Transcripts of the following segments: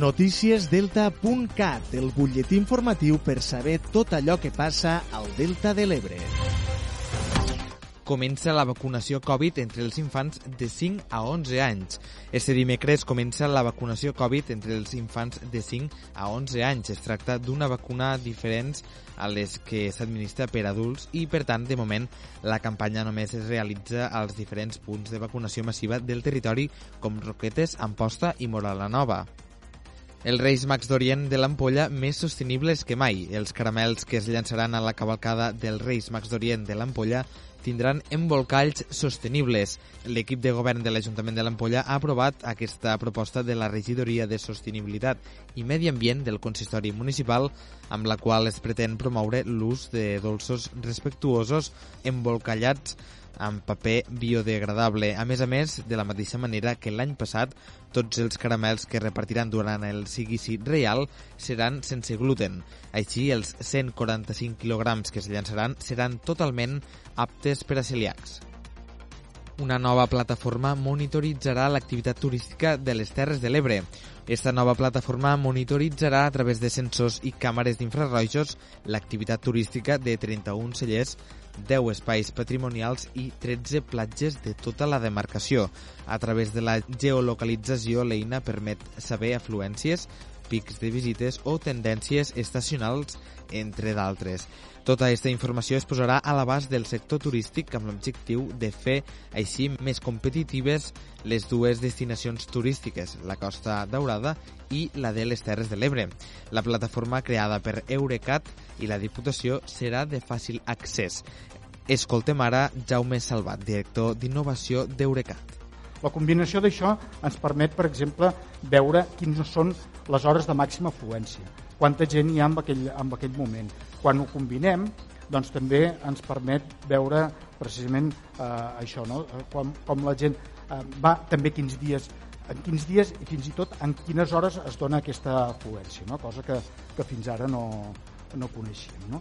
Noticiesdelta.cat, el butlletí informatiu per saber tot allò que passa al Delta de l'Ebre. Comença la vacunació Covid entre els infants de 5 a 11 anys. Este dimecres comença la vacunació Covid entre els infants de 5 a 11 anys. Es tracta d'una vacuna diferent a les que s'administra per adults i, per tant, de moment, la campanya només es realitza als diferents punts de vacunació massiva del territori com Roquetes, Amposta i Morala Nova. Els Reis Mags d'Orient de l'Ampolla més sostenibles que mai. Els caramels que es llançaran a la cavalcada dels Reis Mags d'Orient de l'Ampolla tindran embolcalls sostenibles. L'equip de govern de l'Ajuntament de l'Ampolla ha aprovat aquesta proposta de la Regidoria de Sostenibilitat i Medi Ambient del Consistori Municipal, amb la qual es pretén promoure l'ús de dolços respectuosos embolcallats amb paper biodegradable. A més a més, de la mateixa manera que l'any passat, tots els caramels que repartiran durant el seguici real seran sense gluten. Així, els 145 quilograms que es llançaran seran totalment aptes per a celíacs. Una nova plataforma monitoritzarà l'activitat turística de les Terres de l'Ebre. Esta nova plataforma monitoritzarà a través de sensors i càmeres d'infrarrojos l'activitat turística de 31 cellers 10 espais patrimonials i 13 platges de tota la demarcació. A través de la geolocalització, l'eina permet saber afluències, pics de visites o tendències estacionals, entre d'altres. Tota aquesta informació es posarà a l'abast del sector turístic amb l'objectiu de fer així més competitives les dues destinacions turístiques, la Costa Daurada i la de les Terres de l'Ebre. La plataforma creada per Eurecat i la Diputació serà de fàcil accés. Escoltem ara Jaume Salvat, director d'innovació d'Eurecat. La combinació d'això ens permet, per exemple, veure quines són les hores de màxima afluència, quanta gent hi ha en aquell, en aquell moment. Quan ho combinem, doncs també ens permet veure precisament eh, això, no? com, com la gent eh, va també quins dies en quins dies i fins i tot en quines hores es dona aquesta afluència, no? cosa que, que fins ara no, no coneixíem. No?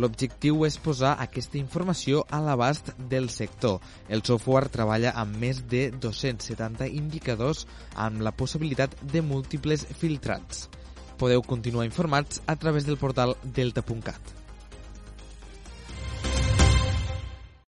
L'objectiu és posar aquesta informació a l'abast del sector. El software treballa amb més de 270 indicadors amb la possibilitat de múltiples filtrats. Podeu continuar informats a través del portal delta.cat.